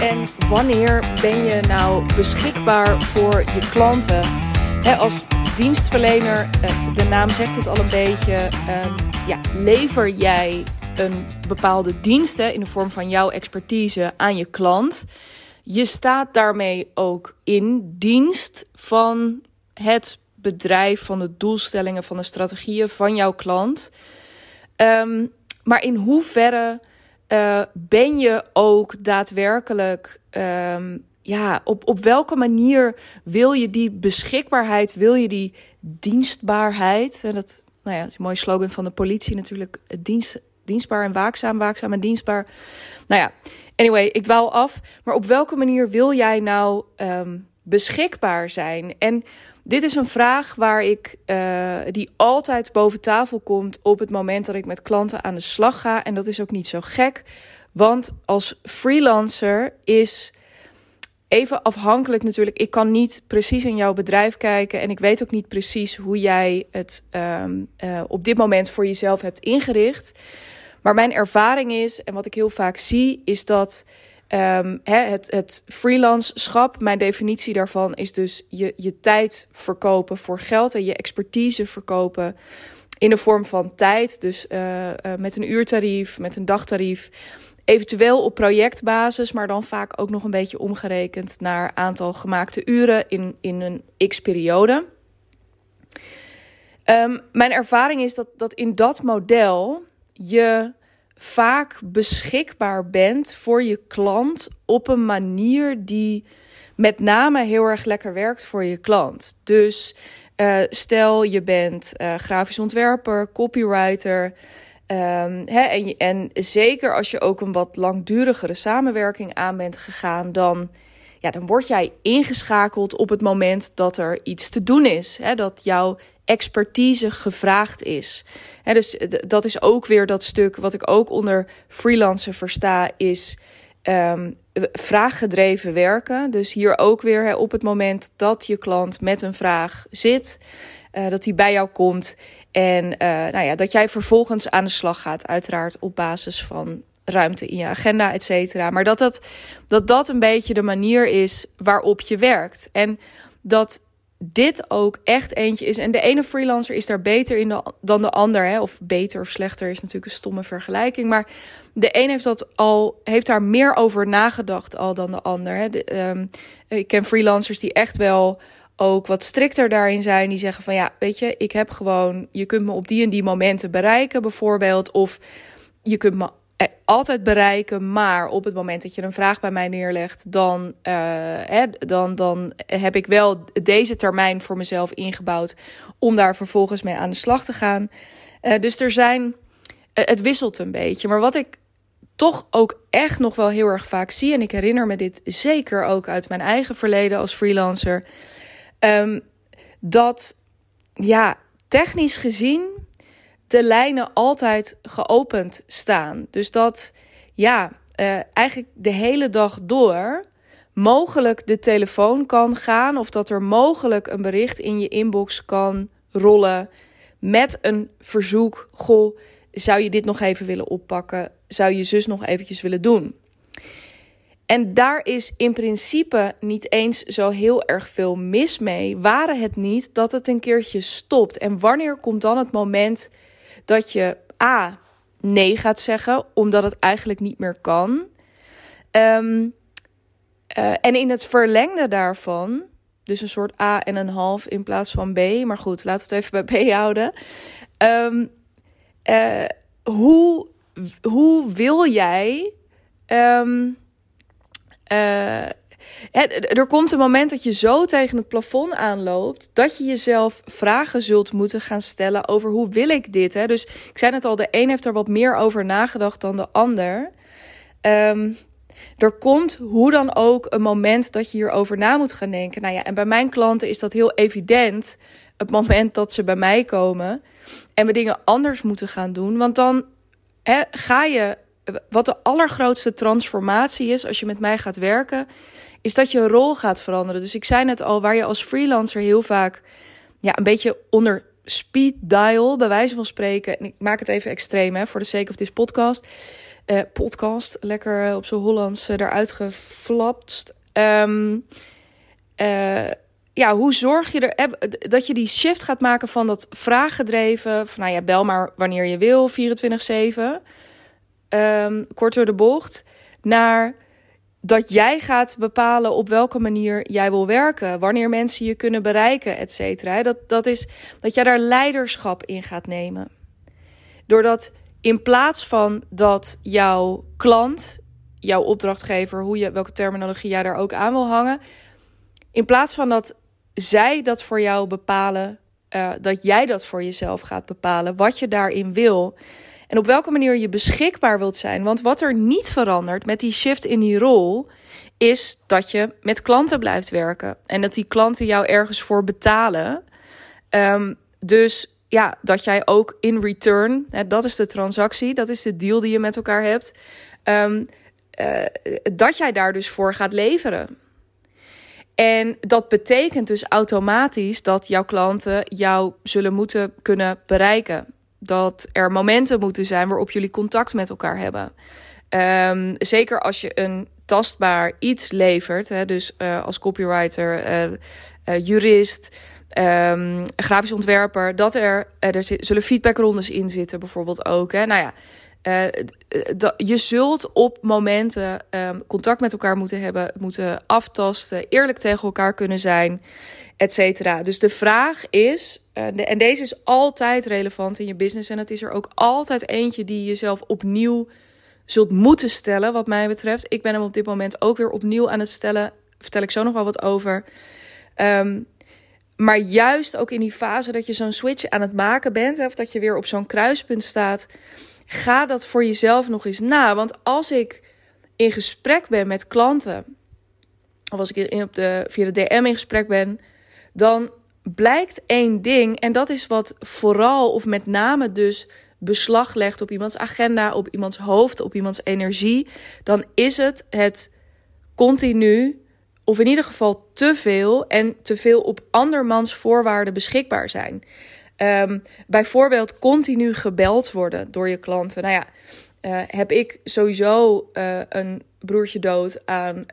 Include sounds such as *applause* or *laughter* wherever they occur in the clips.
en wanneer ben je nou beschikbaar voor je klanten? als dienstverlener, eh, de naam zegt het al een beetje, ehm, ja, lever jij een bepaalde diensten in de vorm van jouw expertise aan je klant. Je staat daarmee ook in dienst van het bedrijf, van de doelstellingen, van de strategieën van jouw klant. Ehm, maar in hoeverre uh, ben je ook daadwerkelijk, um, ja, op, op welke manier wil je die beschikbaarheid, wil je die dienstbaarheid? En dat, nou ja, is een mooie slogan van de politie natuurlijk, dienst, dienstbaar en waakzaam, waakzaam en dienstbaar. Nou ja, anyway, ik dwaal af. Maar op welke manier wil jij nou um, beschikbaar zijn? En dit is een vraag waar ik, uh, die altijd boven tafel komt op het moment dat ik met klanten aan de slag ga. En dat is ook niet zo gek, want als freelancer is even afhankelijk natuurlijk. Ik kan niet precies in jouw bedrijf kijken en ik weet ook niet precies hoe jij het um, uh, op dit moment voor jezelf hebt ingericht. Maar mijn ervaring is, en wat ik heel vaak zie, is dat Um, het, het freelanceschap, mijn definitie daarvan is dus je, je tijd verkopen voor geld en je expertise verkopen in de vorm van tijd. Dus uh, uh, met een uurtarief, met een dagtarief. Eventueel op projectbasis, maar dan vaak ook nog een beetje omgerekend naar aantal gemaakte uren in, in een x-periode. Um, mijn ervaring is dat, dat in dat model je vaak beschikbaar bent voor je klant op een manier die met name heel erg lekker werkt voor je klant. Dus uh, stel je bent uh, grafisch ontwerper, copywriter. Um, hè, en, en zeker als je ook een wat langdurigere samenwerking aan bent gegaan, dan, ja, dan word jij ingeschakeld op het moment dat er iets te doen is. Hè, dat jouw expertise gevraagd is. En dus dat is ook weer dat stuk wat ik ook onder freelancer versta, is um, vraaggedreven werken. Dus hier ook weer op het moment dat je klant met een vraag zit, uh, dat hij bij jou komt. En uh, nou ja, dat jij vervolgens aan de slag gaat, uiteraard op basis van ruimte in je agenda, et cetera. Maar dat, dat, dat dat een beetje de manier is waarop je werkt. En dat dit ook echt eentje is. En de ene freelancer is daar beter in dan de ander. Hè? Of beter of slechter is natuurlijk een stomme vergelijking. Maar de een heeft, dat al, heeft daar meer over nagedacht al dan de ander. Hè? De, um, ik ken freelancers die echt wel ook wat strikter daarin zijn. Die zeggen van ja, weet je, ik heb gewoon, je kunt me op die en die momenten bereiken, bijvoorbeeld. Of je kunt me altijd bereiken. Maar op het moment dat je een vraag bij mij neerlegt, dan, uh, hè, dan, dan heb ik wel deze termijn voor mezelf ingebouwd om daar vervolgens mee aan de slag te gaan. Uh, dus er zijn, het wisselt een beetje. Maar wat ik toch ook echt nog wel heel erg vaak zie, en ik herinner me dit zeker ook uit mijn eigen verleden als freelancer, um, dat ja, technisch gezien de lijnen altijd geopend staan. Dus dat ja, uh, eigenlijk de hele dag door mogelijk de telefoon kan gaan of dat er mogelijk een bericht in je inbox kan rollen met een verzoek. Goh, zou je dit nog even willen oppakken? Zou je zus nog eventjes willen doen? En daar is in principe niet eens zo heel erg veel mis mee. Waren het niet dat het een keertje stopt? En wanneer komt dan het moment dat je A. nee gaat zeggen, omdat het eigenlijk niet meer kan. Um, uh, en in het verlengde daarvan, dus een soort A en een half in plaats van B, maar goed, laten we het even bij B houden. Um, uh, hoe, hoe wil jij um, uh, er komt een moment dat je zo tegen het plafond aanloopt dat je jezelf vragen zult moeten gaan stellen over hoe wil ik dit. Hè? Dus ik zei het al, de een heeft er wat meer over nagedacht dan de ander. Um, er komt hoe dan ook een moment dat je hierover na moet gaan denken. Nou ja, en bij mijn klanten is dat heel evident. Het moment dat ze bij mij komen en we dingen anders moeten gaan doen. Want dan ga je. Wat de allergrootste transformatie is als je met mij gaat werken, is dat je rol gaat veranderen. Dus ik zei net al, waar je als freelancer heel vaak ja, een beetje onder speed dial, bij wijze van spreken, en ik maak het even extreem hè, voor de sake of this podcast. uh, podcast. Lekker op zo'n Hollands eruit geflapt. Um, ja, hoe zorg je er dat je die shift gaat maken van dat vraaggedreven, van nou ja, bel maar wanneer je wil, 24-7, um, kort door de bocht, naar dat jij gaat bepalen op welke manier jij wil werken, wanneer mensen je kunnen bereiken, et cetera. Dat, dat is dat jij daar leiderschap in gaat nemen. Doordat in plaats van dat jouw klant, jouw opdrachtgever, hoe je, welke terminologie jij daar ook aan wil hangen, in plaats van dat zij dat voor jou bepalen, uh, dat jij dat voor jezelf gaat bepalen, wat je daarin wil. En op welke manier je beschikbaar wilt zijn. Want wat er niet verandert met die shift in die rol, is dat je met klanten blijft werken. En dat die klanten jou ergens voor betalen. Um, dus ja, dat jij ook in return, hè, dat is de transactie, dat is de deal die je met elkaar hebt. Um, uh, dat jij daar dus voor gaat leveren. En dat betekent dus automatisch dat jouw klanten jou zullen moeten kunnen bereiken. Dat er momenten moeten zijn waarop jullie contact met elkaar hebben. Um, zeker als je een tastbaar iets levert, hè, dus uh, als copywriter, uh, uh, jurist, um, grafisch ontwerper, dat er, er zullen feedbackrondes in zitten, bijvoorbeeld ook. Hè. Nou ja, uh, je zult op momenten um, contact met elkaar moeten hebben, moeten aftasten, eerlijk tegen elkaar kunnen zijn, et cetera. Dus de vraag is, de, en deze is altijd relevant in je business en het is er ook altijd eentje die je jezelf opnieuw zult moeten stellen, wat mij betreft. Ik ben hem op dit moment ook weer opnieuw aan het stellen. Vertel ik zo nog wel wat over. Um, maar juist ook in die fase dat je zo'n switch aan het maken bent, of dat je weer op zo'n kruispunt staat, ga dat voor jezelf nog eens na. Want als ik in gesprek ben met klanten, of als ik op de, via de DM in gesprek ben, dan blijkt één ding. En dat is wat vooral of met name dus beslag legt op iemands agenda, op iemands hoofd, op iemands energie. Dan is het het continu, of in ieder geval te veel en te veel op andermans voorwaarden beschikbaar zijn. Um, bijvoorbeeld continu gebeld worden door je klanten. Nou ja, uh, heb ik sowieso uh, een broertje dood aan uh,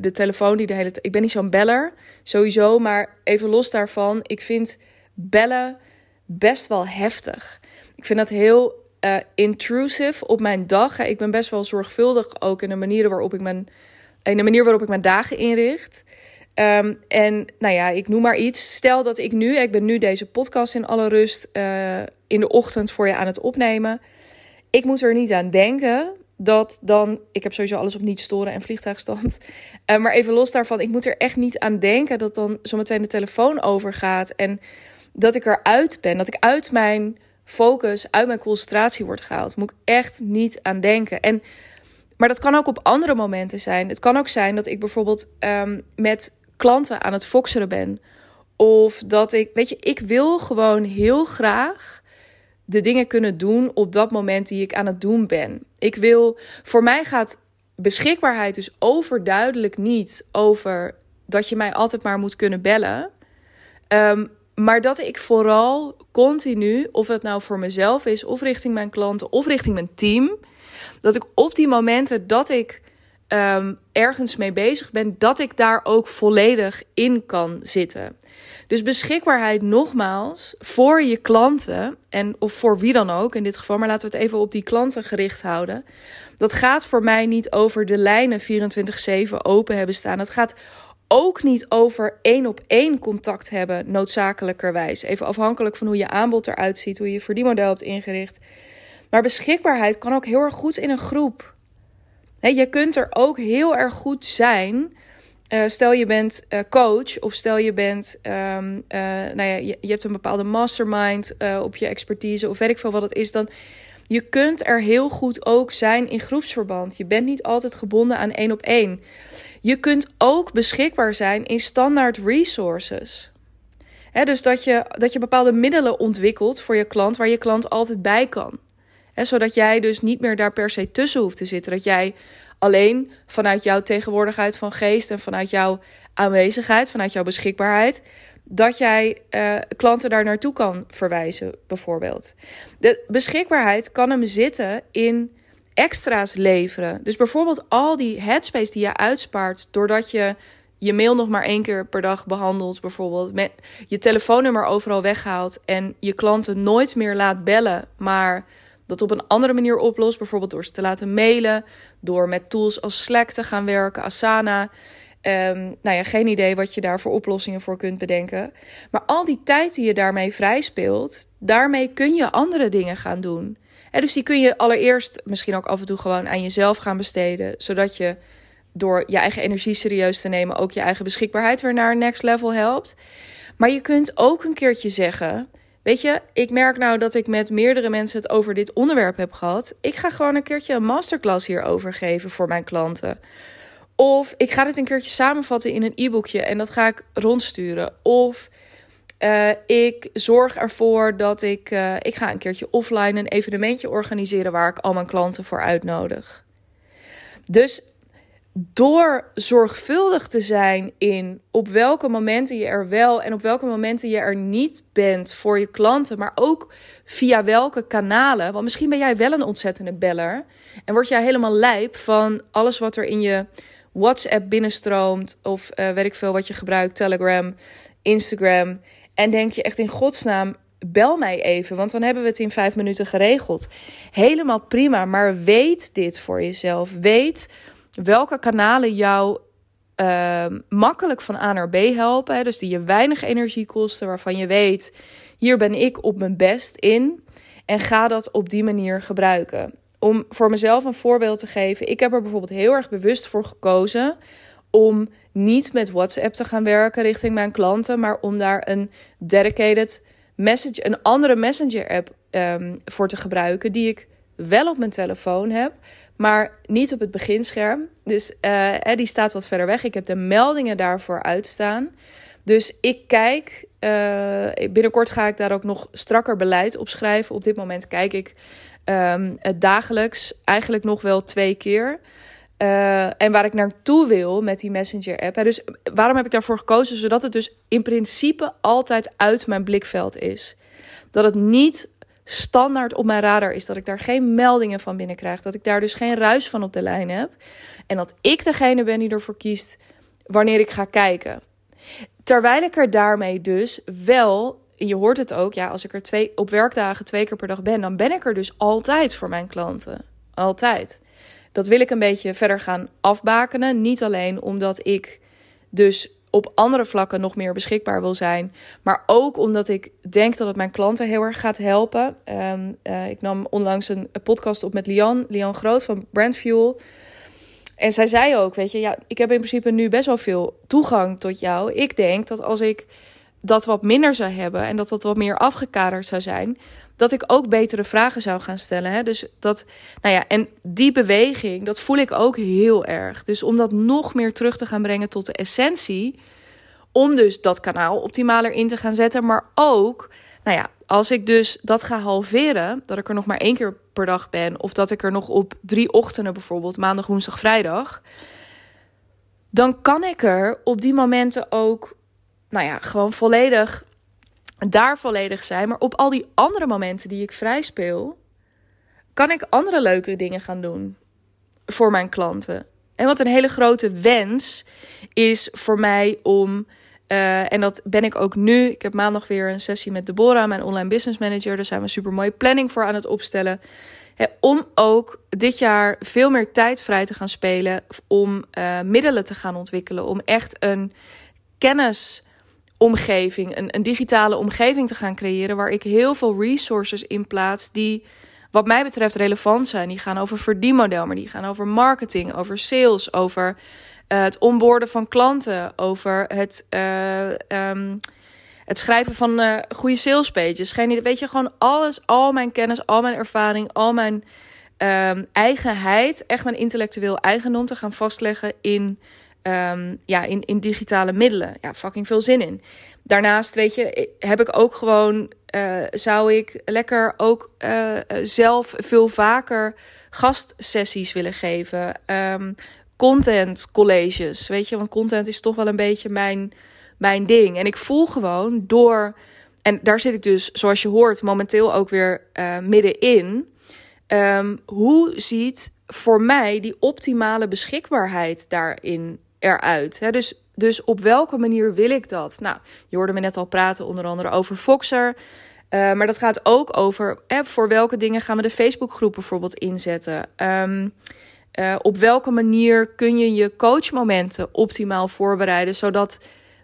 de telefoon die de hele tijd. Ik ben niet zo'n beller, sowieso, maar even los daarvan. Ik vind bellen best wel heftig. Ik vind dat heel intrusive op mijn dag. Ik ben best wel zorgvuldig ook in de manier waarop ik mijn, in de manier waarop ik mijn dagen inricht. Um, en nou ja, ik noem maar iets. Stel dat ik nu, ik ben nu deze podcast in alle rust uh, in de ochtend voor je aan het opnemen. Ik moet er niet aan denken dat dan, ik heb sowieso alles op niet storen en vliegtuigstand. Uh, *laughs* maar even los daarvan, ik moet er echt niet aan denken dat dan zometeen de telefoon overgaat. En dat ik eruit ben, dat ik uit mijn focus, uit mijn concentratie word gehaald. Moet ik echt niet aan denken. En maar dat kan ook op andere momenten zijn. Het kan ook zijn dat ik bijvoorbeeld um, met klanten aan het foxeren ben. Of dat ik, weet je, ik wil gewoon heel graag de dingen kunnen doen op dat moment die ik aan het doen ben. Ik wil, voor mij gaat beschikbaarheid dus overduidelijk niet over dat je mij altijd maar moet kunnen bellen. Um, maar dat ik vooral continu, of het nou voor mezelf is, of richting mijn klanten, of richting mijn team, dat ik op die momenten dat ik um, ergens mee bezig ben, dat ik daar ook volledig in kan zitten. Dus beschikbaarheid nogmaals voor je klanten en of voor wie dan ook in dit geval, maar laten we het even op die klanten gericht houden. Dat gaat voor mij niet over de lijnen 24/7 open hebben staan. Het gaat ook niet over één op één contact hebben, noodzakelijkerwijs. Even afhankelijk van hoe je aanbod eruit ziet, hoe je verdienmodel hebt ingericht. Maar beschikbaarheid kan ook heel erg goed in een groep je kunt er ook heel erg goed zijn. Uh, stel je bent uh, coach of stel je bent, um, uh, nou ja, je, hebt een bepaalde mastermind op je expertise of weet ik veel wat het is, dan je kunt er heel goed ook zijn in groepsverband. Je bent niet altijd gebonden aan één op één. Je kunt ook beschikbaar zijn in standaard resources. He, dus dat je, dat je bepaalde middelen ontwikkelt voor je klant waar je klant altijd bij kan. Zodat jij dus niet meer daar per se tussen hoeft te zitten. Dat jij alleen vanuit jouw tegenwoordigheid van geest en vanuit jouw aanwezigheid, vanuit jouw beschikbaarheid, dat jij uh, klanten daar naartoe kan verwijzen, bijvoorbeeld. De beschikbaarheid kan hem zitten in extra's leveren. Dus bijvoorbeeld al die headspace die je uitspaart doordat je je mail nog maar één keer per dag behandelt, bijvoorbeeld met je telefoonnummer overal weghaalt en je klanten nooit meer laat bellen, maar dat op een andere manier oplost, bijvoorbeeld door ze te laten mailen, door met tools als Slack te gaan werken, Asana. Um, nou ja, geen idee wat je daar voor oplossingen voor kunt bedenken. Maar al die tijd die je daarmee vrij speelt, daarmee kun je andere dingen gaan doen. En dus die kun je allereerst misschien ook af en toe gewoon aan jezelf gaan besteden, zodat je door je eigen energie serieus te nemen ook je eigen beschikbaarheid weer naar een next level helpt. Maar je kunt ook een keertje zeggen: Weet je, ik merk nou dat ik met meerdere mensen het over dit onderwerp heb gehad. Ik ga gewoon een keertje een masterclass hierover geven voor mijn klanten. Of ik ga dit een keertje samenvatten in een e-boekje en dat ga ik rondsturen. Of uh, ik zorg ervoor dat ik, uh, ik ga een keertje offline een evenementje organiseren waar ik al mijn klanten voor uitnodig. Dus door zorgvuldig te zijn in op welke momenten je er wel en op welke momenten je er niet bent voor je klanten, maar ook via welke kanalen. Want misschien ben jij wel een ontzettende beller en word jij helemaal lijp van alles wat er in je WhatsApp binnenstroomt of uh, weet ik veel wat je gebruikt, Telegram, Instagram. En denk je echt in godsnaam, bel mij even, want dan hebben we het in vijf minuten geregeld. Helemaal prima, maar weet dit voor jezelf. Weet welke kanalen jou uh, makkelijk van A naar B helpen. Dus die je weinig energie kosten, waarvan je weet, hier ben ik op mijn best in. En ga dat op die manier gebruiken. Om voor mezelf een voorbeeld te geven. Ik heb er bijvoorbeeld heel erg bewust voor gekozen om niet met WhatsApp te gaan werken richting mijn klanten, maar om daar een dedicated message, een andere messenger app um, voor te gebruiken, die ik wel op mijn telefoon heb, maar niet op het beginscherm. Dus uh, die staat wat verder weg. Ik heb de meldingen daarvoor uitstaan. Dus ik kijk, uh, binnenkort ga ik daar ook nog strakker beleid op schrijven. Op dit moment kijk ik um, het dagelijks eigenlijk nog wel twee keer. Uh, en waar ik naartoe wil met die Messenger-app. Dus waarom heb ik daarvoor gekozen? Zodat het dus in principe altijd uit mijn blikveld is. Dat het niet standaard op mijn radar is. Dat ik daar geen meldingen van binnenkrijg. Dat ik daar dus geen ruis van op de lijn heb. En dat ik degene ben die ervoor kiest wanneer ik ga kijken. Terwijl ik er daarmee dus wel, je hoort het ook, ja, als ik er twee, op werkdagen twee keer per dag ben, dan ben ik er dus altijd voor mijn klanten. Altijd. Dat wil ik een beetje verder gaan afbakenen. Niet alleen omdat ik dus op andere vlakken nog meer beschikbaar wil zijn. Maar ook omdat ik denk dat het mijn klanten heel erg gaat helpen. Um, uh, ik nam onlangs een, podcast op met Lian, Lian Groot van Brandfuel. En zij zei ook, weet je, ja, ik heb in principe nu best wel veel toegang tot jou. Ik denk dat als ik dat wat minder zou hebben en dat dat wat meer afgekaderd zou zijn, dat ik ook betere vragen zou gaan stellen. Hè? Dus dat, nou ja, en die beweging, dat voel ik ook heel erg. Dus om dat nog meer terug te gaan brengen tot de essentie, om dus dat kanaal optimaler in te gaan zetten, maar ook, nou ja, als ik dus dat ga halveren, dat ik er nog maar één keer per dag ben, of dat ik er nog op drie ochtenden bijvoorbeeld, maandag, woensdag, vrijdag, dan kan ik er op die momenten ook, nou ja, gewoon volledig daar volledig zijn. Maar op al die andere momenten die ik vrij speel, kan ik andere leuke dingen gaan doen voor mijn klanten. En wat een hele grote wens is voor mij om. Uh, en dat ben ik ook nu. Ik heb maandag weer een sessie met Deborah, mijn online business manager. Daar zijn we super mooie planning voor aan het opstellen. om ook dit jaar veel meer tijd vrij te gaan spelen. Om uh, middelen te gaan ontwikkelen. Om echt een kennis omgeving, een, een digitale omgeving te gaan creëren waar ik heel veel resources in plaats die wat mij betreft relevant zijn. Die gaan over verdienmodel, maar die gaan over marketing, over sales, over uh, het onboorden van klanten, over het, uh, um, het schrijven van uh, goede sales pages. Geen, weet je, gewoon alles, al mijn kennis, al mijn ervaring, al mijn um, eigenheid, echt mijn intellectueel eigendom te gaan vastleggen in um, ja, in, in digitale middelen. Ja, fucking veel zin in. Daarnaast, weet je, heb ik ook gewoon, uh, zou ik lekker ook uh, zelf veel vaker gastsessies willen geven. Um, content colleges, weet je, want content is toch wel een beetje mijn, mijn ding. En ik voel gewoon door, en daar zit ik dus, zoals je hoort, momenteel ook weer middenin. Ehm, hoe ziet voor mij die optimale beschikbaarheid daarin eruit? He, dus, dus op welke manier wil ik dat? Nou, je hoorde me net al praten onder andere over Foxer. Uh, maar dat gaat ook over voor welke dingen gaan we de Facebookgroep bijvoorbeeld inzetten. Um, uh, op welke manier kun je je coachmomenten optimaal voorbereiden, zodat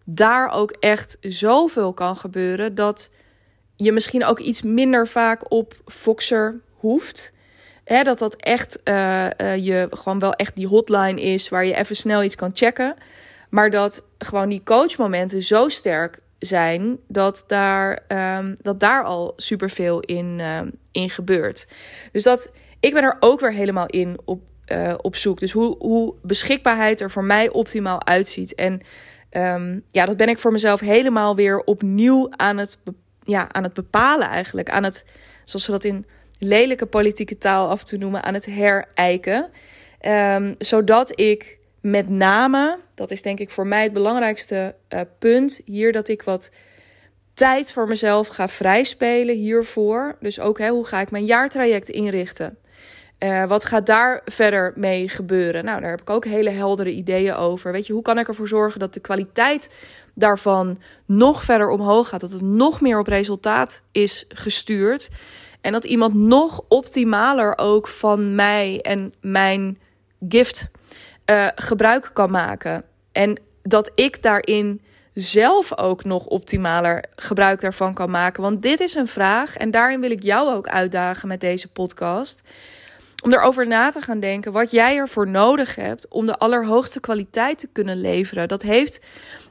daar ook echt zoveel kan gebeuren dat je misschien ook iets minder vaak op Foxer hoeft. Hè, dat dat echt uh, uh, je gewoon wel echt die hotline is waar je even snel iets kan checken. Maar dat gewoon die coachmomenten zo sterk zijn dat daar, um, dat daar al superveel in, uh, in gebeurt. Dus dat, ik ben er ook weer helemaal in op, uh, op zoek. Dus hoe, hoe beschikbaarheid er voor mij optimaal uitziet. En um, ja, dat ben ik voor mezelf helemaal weer opnieuw aan het, ja, aan het bepalen eigenlijk. Aan het, zoals ze dat in lelijke politieke taal af toe noemen, aan het herijken. Um, zodat ik met name, dat is denk ik voor mij het belangrijkste uh, punt hier, dat ik wat tijd voor mezelf ga vrijspelen hiervoor. Dus ook hè, hoe ga ik mijn jaartraject inrichten? Uh, wat gaat daar verder mee gebeuren? Nou, daar heb ik ook hele heldere ideeën over. Weet je, hoe kan ik ervoor zorgen dat de kwaliteit daarvan nog verder omhoog gaat? Dat het nog meer op resultaat is gestuurd. En dat iemand nog optimaler ook van mij en mijn gift uh, gebruik kan maken. En dat ik daarin zelf ook nog optimaler gebruik daarvan kan maken. Want dit is een vraag en daarin wil ik jou ook uitdagen met deze podcast. Om erover na te gaan denken wat jij ervoor nodig hebt om de allerhoogste kwaliteit te kunnen leveren. Dat heeft,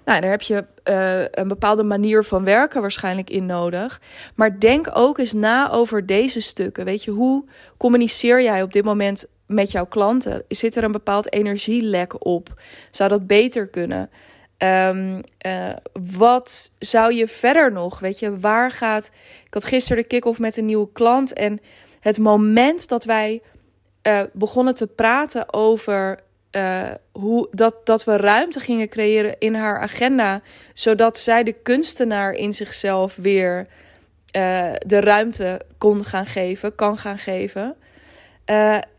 nou, daar heb je uh, een bepaalde manier van werken waarschijnlijk in nodig. Maar denk ook eens na over deze stukken. Weet je, hoe communiceer jij op dit moment met jouw klanten? Zit er een bepaald energielek op? Zou dat beter kunnen? Um, uh, wat zou je verder nog? Weet je, waar gaat. Ik had gisteren de kick-off met een nieuwe klant. En het moment dat wij uh, begonnen te praten over uh, hoe dat, dat we ruimte gingen creëren in haar agenda, zodat zij de kunstenaar in zichzelf weer uh, de ruimte kon gaan geven, kan gaan geven.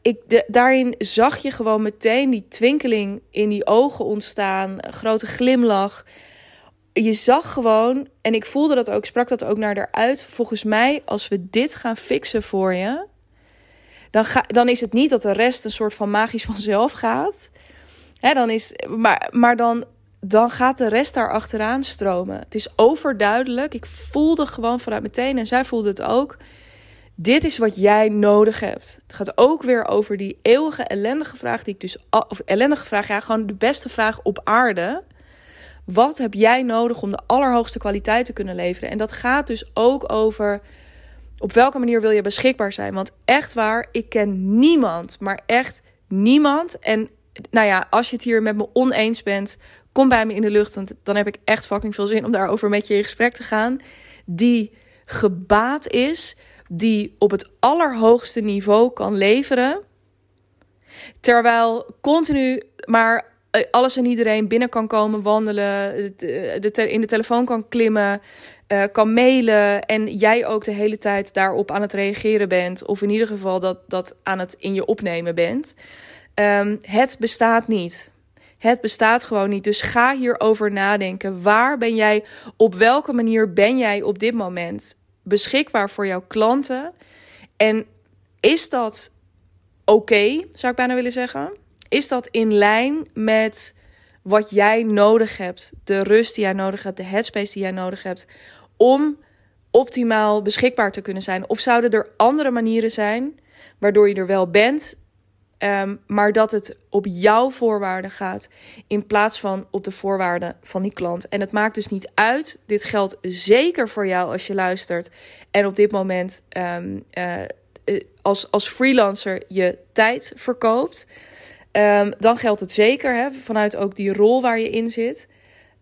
Ik, daarin zag je gewoon meteen die twinkeling in die ogen ontstaan, een grote glimlach. Je zag gewoon, en ik voelde dat ook, sprak dat ook naar haar uit. Volgens mij, als we dit gaan fixen voor je, dan, ga, dan is het niet dat de rest een soort van magisch *laughs* vanzelf gaat. Hè, dan is, maar, maar dan, dan gaat de rest daar achteraan stromen. Het is overduidelijk. Ik voelde gewoon vanuit meteen, en zij voelde het ook. Dit is wat jij nodig hebt. Het gaat ook weer over die eeuwige ellendige vraag die ik dus of ellendige vraag, ja, gewoon de beste vraag op aarde. Wat heb jij nodig om de allerhoogste kwaliteit te kunnen leveren? En dat gaat dus ook over op welke manier wil je beschikbaar zijn? Want echt waar, ik ken niemand, maar echt niemand. En nou ja, als je het hier met me oneens bent, kom bij me in de lucht. Want dan heb ik echt fucking veel zin om daarover met je in gesprek te gaan. Die gebaat is, die op het allerhoogste niveau kan leveren. Terwijl continu maar alles en iedereen binnen kan komen wandelen, de, in de telefoon kan klimmen, uh, kan mailen en jij ook de hele tijd daarop aan het reageren bent, of in ieder geval dat, dat aan het in je opnemen bent. Um, het bestaat niet. Het bestaat gewoon niet. Dus ga hierover nadenken. Waar ben jij, op welke manier ben jij op dit moment beschikbaar voor jouw klanten? En is dat oké, zou ik bijna willen zeggen? Is dat in lijn met wat jij nodig hebt? De rust die jij nodig hebt, de headspace die jij nodig hebt om optimaal beschikbaar te kunnen zijn? Of zouden er andere manieren zijn waardoor je er wel bent, um, maar dat het op jouw voorwaarden gaat in plaats van op de voorwaarden van die klant? En het maakt dus niet uit. Dit geldt zeker voor jou als je luistert en op dit moment um, uh, als, als freelancer je tijd verkoopt. Um, dan geldt het zeker hè, vanuit ook die rol waar je in zit.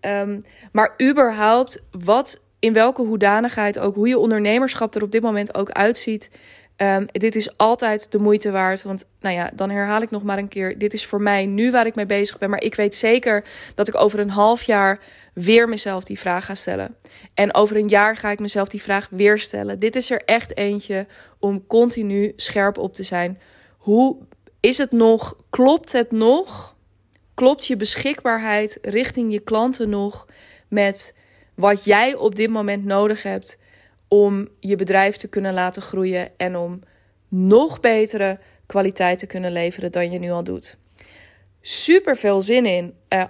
Um, maar überhaupt, wat in welke hoedanigheid ook, hoe je ondernemerschap er op dit moment ook uitziet. Um, dit is altijd de moeite waard. Want nou ja, dan herhaal ik nog maar een keer. Dit is voor mij nu waar ik mee bezig ben. Maar ik weet zeker dat ik over een half jaar weer mezelf die vraag ga stellen. En over een jaar ga ik mezelf die vraag weer stellen. Dit is er echt eentje om continu scherp op te zijn. Hoe is het nog? Klopt het nog? Klopt je beschikbaarheid richting je klanten nog met wat jij op dit moment nodig hebt om je bedrijf te kunnen laten groeien en om nog betere kwaliteit te kunnen leveren dan je nu al doet? Super veel zin in. Uh,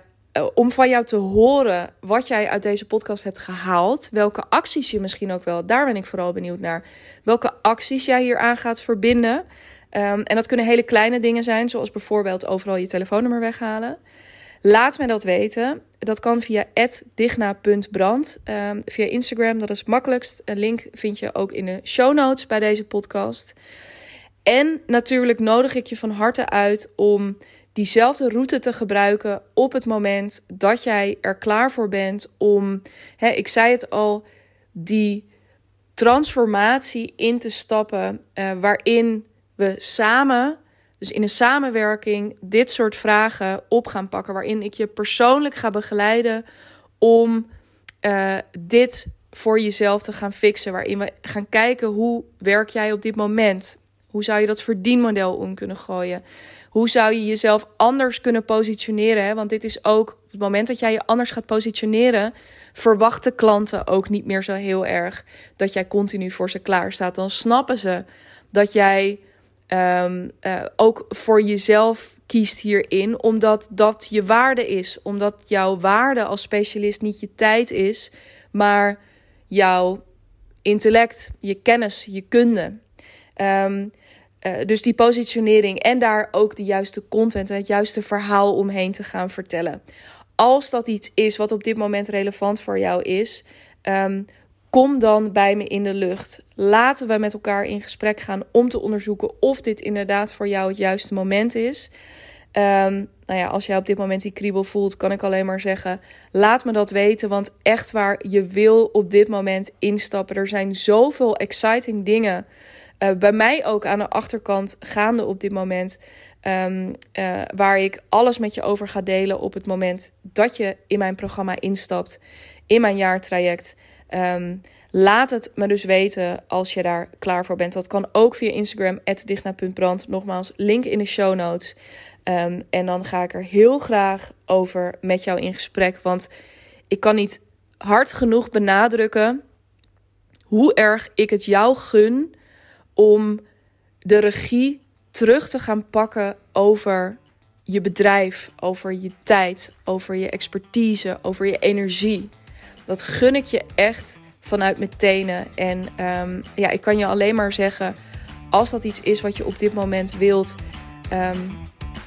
om van jou te horen wat jij uit deze podcast hebt gehaald. Welke acties je misschien ook wel, daar ben ik vooral benieuwd naar. Welke acties jij hier aan gaat verbinden. Um, en dat kunnen hele kleine dingen zijn, zoals bijvoorbeeld overal je telefoonnummer weghalen. Laat mij dat weten. Dat kan via digna.brand. Um, via Instagram, dat is het makkelijkst. Een link vind je ook in de show notes bij deze podcast. En natuurlijk nodig ik je van harte uit om diezelfde route te gebruiken op het moment dat jij er klaar voor bent om, hè, ik zei het al, die transformatie in te stappen uh, waarin we samen, dus in een samenwerking, dit soort vragen op gaan pakken. Waarin ik je persoonlijk ga begeleiden om uh, dit voor jezelf te gaan fixen. Waarin we gaan kijken hoe werk jij op dit moment. Hoe zou je dat verdienmodel om kunnen gooien? Hoe zou je jezelf anders kunnen positioneren? Hè? Want dit is ook het moment dat jij je anders gaat positioneren, verwachten klanten ook niet meer zo heel erg dat jij continu voor ze klaar staat. Dan snappen ze dat jij um, uh, ook voor jezelf kiest hierin, omdat dat je waarde is. Omdat jouw waarde als specialist niet je tijd is, maar jouw intellect, je kennis, je kunde. Um, uh, dus die positionering en daar ook de juiste content en het juiste verhaal omheen te gaan vertellen. Als dat iets is wat op dit moment relevant voor jou is, um, Kom dan bij me in de lucht. Laten we met elkaar in gesprek gaan om te onderzoeken of dit inderdaad voor jou het juiste moment is. Um, nou ja, als jij op dit moment die kriebel voelt, kan ik alleen maar zeggen: laat me dat weten. Want echt waar, je wil op dit moment instappen. Er zijn zoveel exciting dingen. Uh, bij mij ook aan de achterkant gaande op dit moment. Um, uh, waar ik alles met je over ga delen op het moment dat je in mijn programma instapt, in mijn jaartraject. Um, laat het me dus weten als je daar klaar voor bent. Dat kan ook via Instagram, digna.brand. Nogmaals, link in de show notes. Um, en dan ga ik er heel graag over met jou in gesprek. Want ik kan niet hard genoeg benadrukken hoe erg ik het jou gun om de regie terug te gaan pakken over je bedrijf, over je tijd, over je expertise, over je energie. Dat gun ik je echt vanuit mijn tenen. En um, ja, ik kan je alleen maar zeggen: als dat iets is wat je op dit moment wilt, um,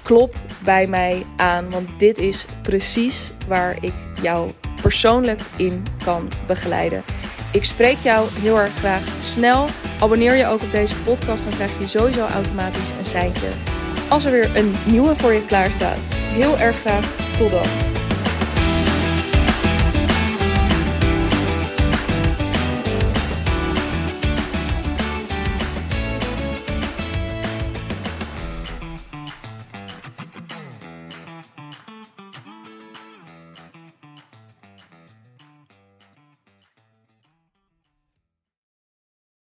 klop bij mij aan. Want dit is precies waar ik jou persoonlijk in kan begeleiden. Ik spreek jou heel erg graag snel. Abonneer je ook op deze podcast, dan krijg je sowieso automatisch een seintje als er weer een nieuwe voor je klaar staat. Heel erg graag. Tot dan.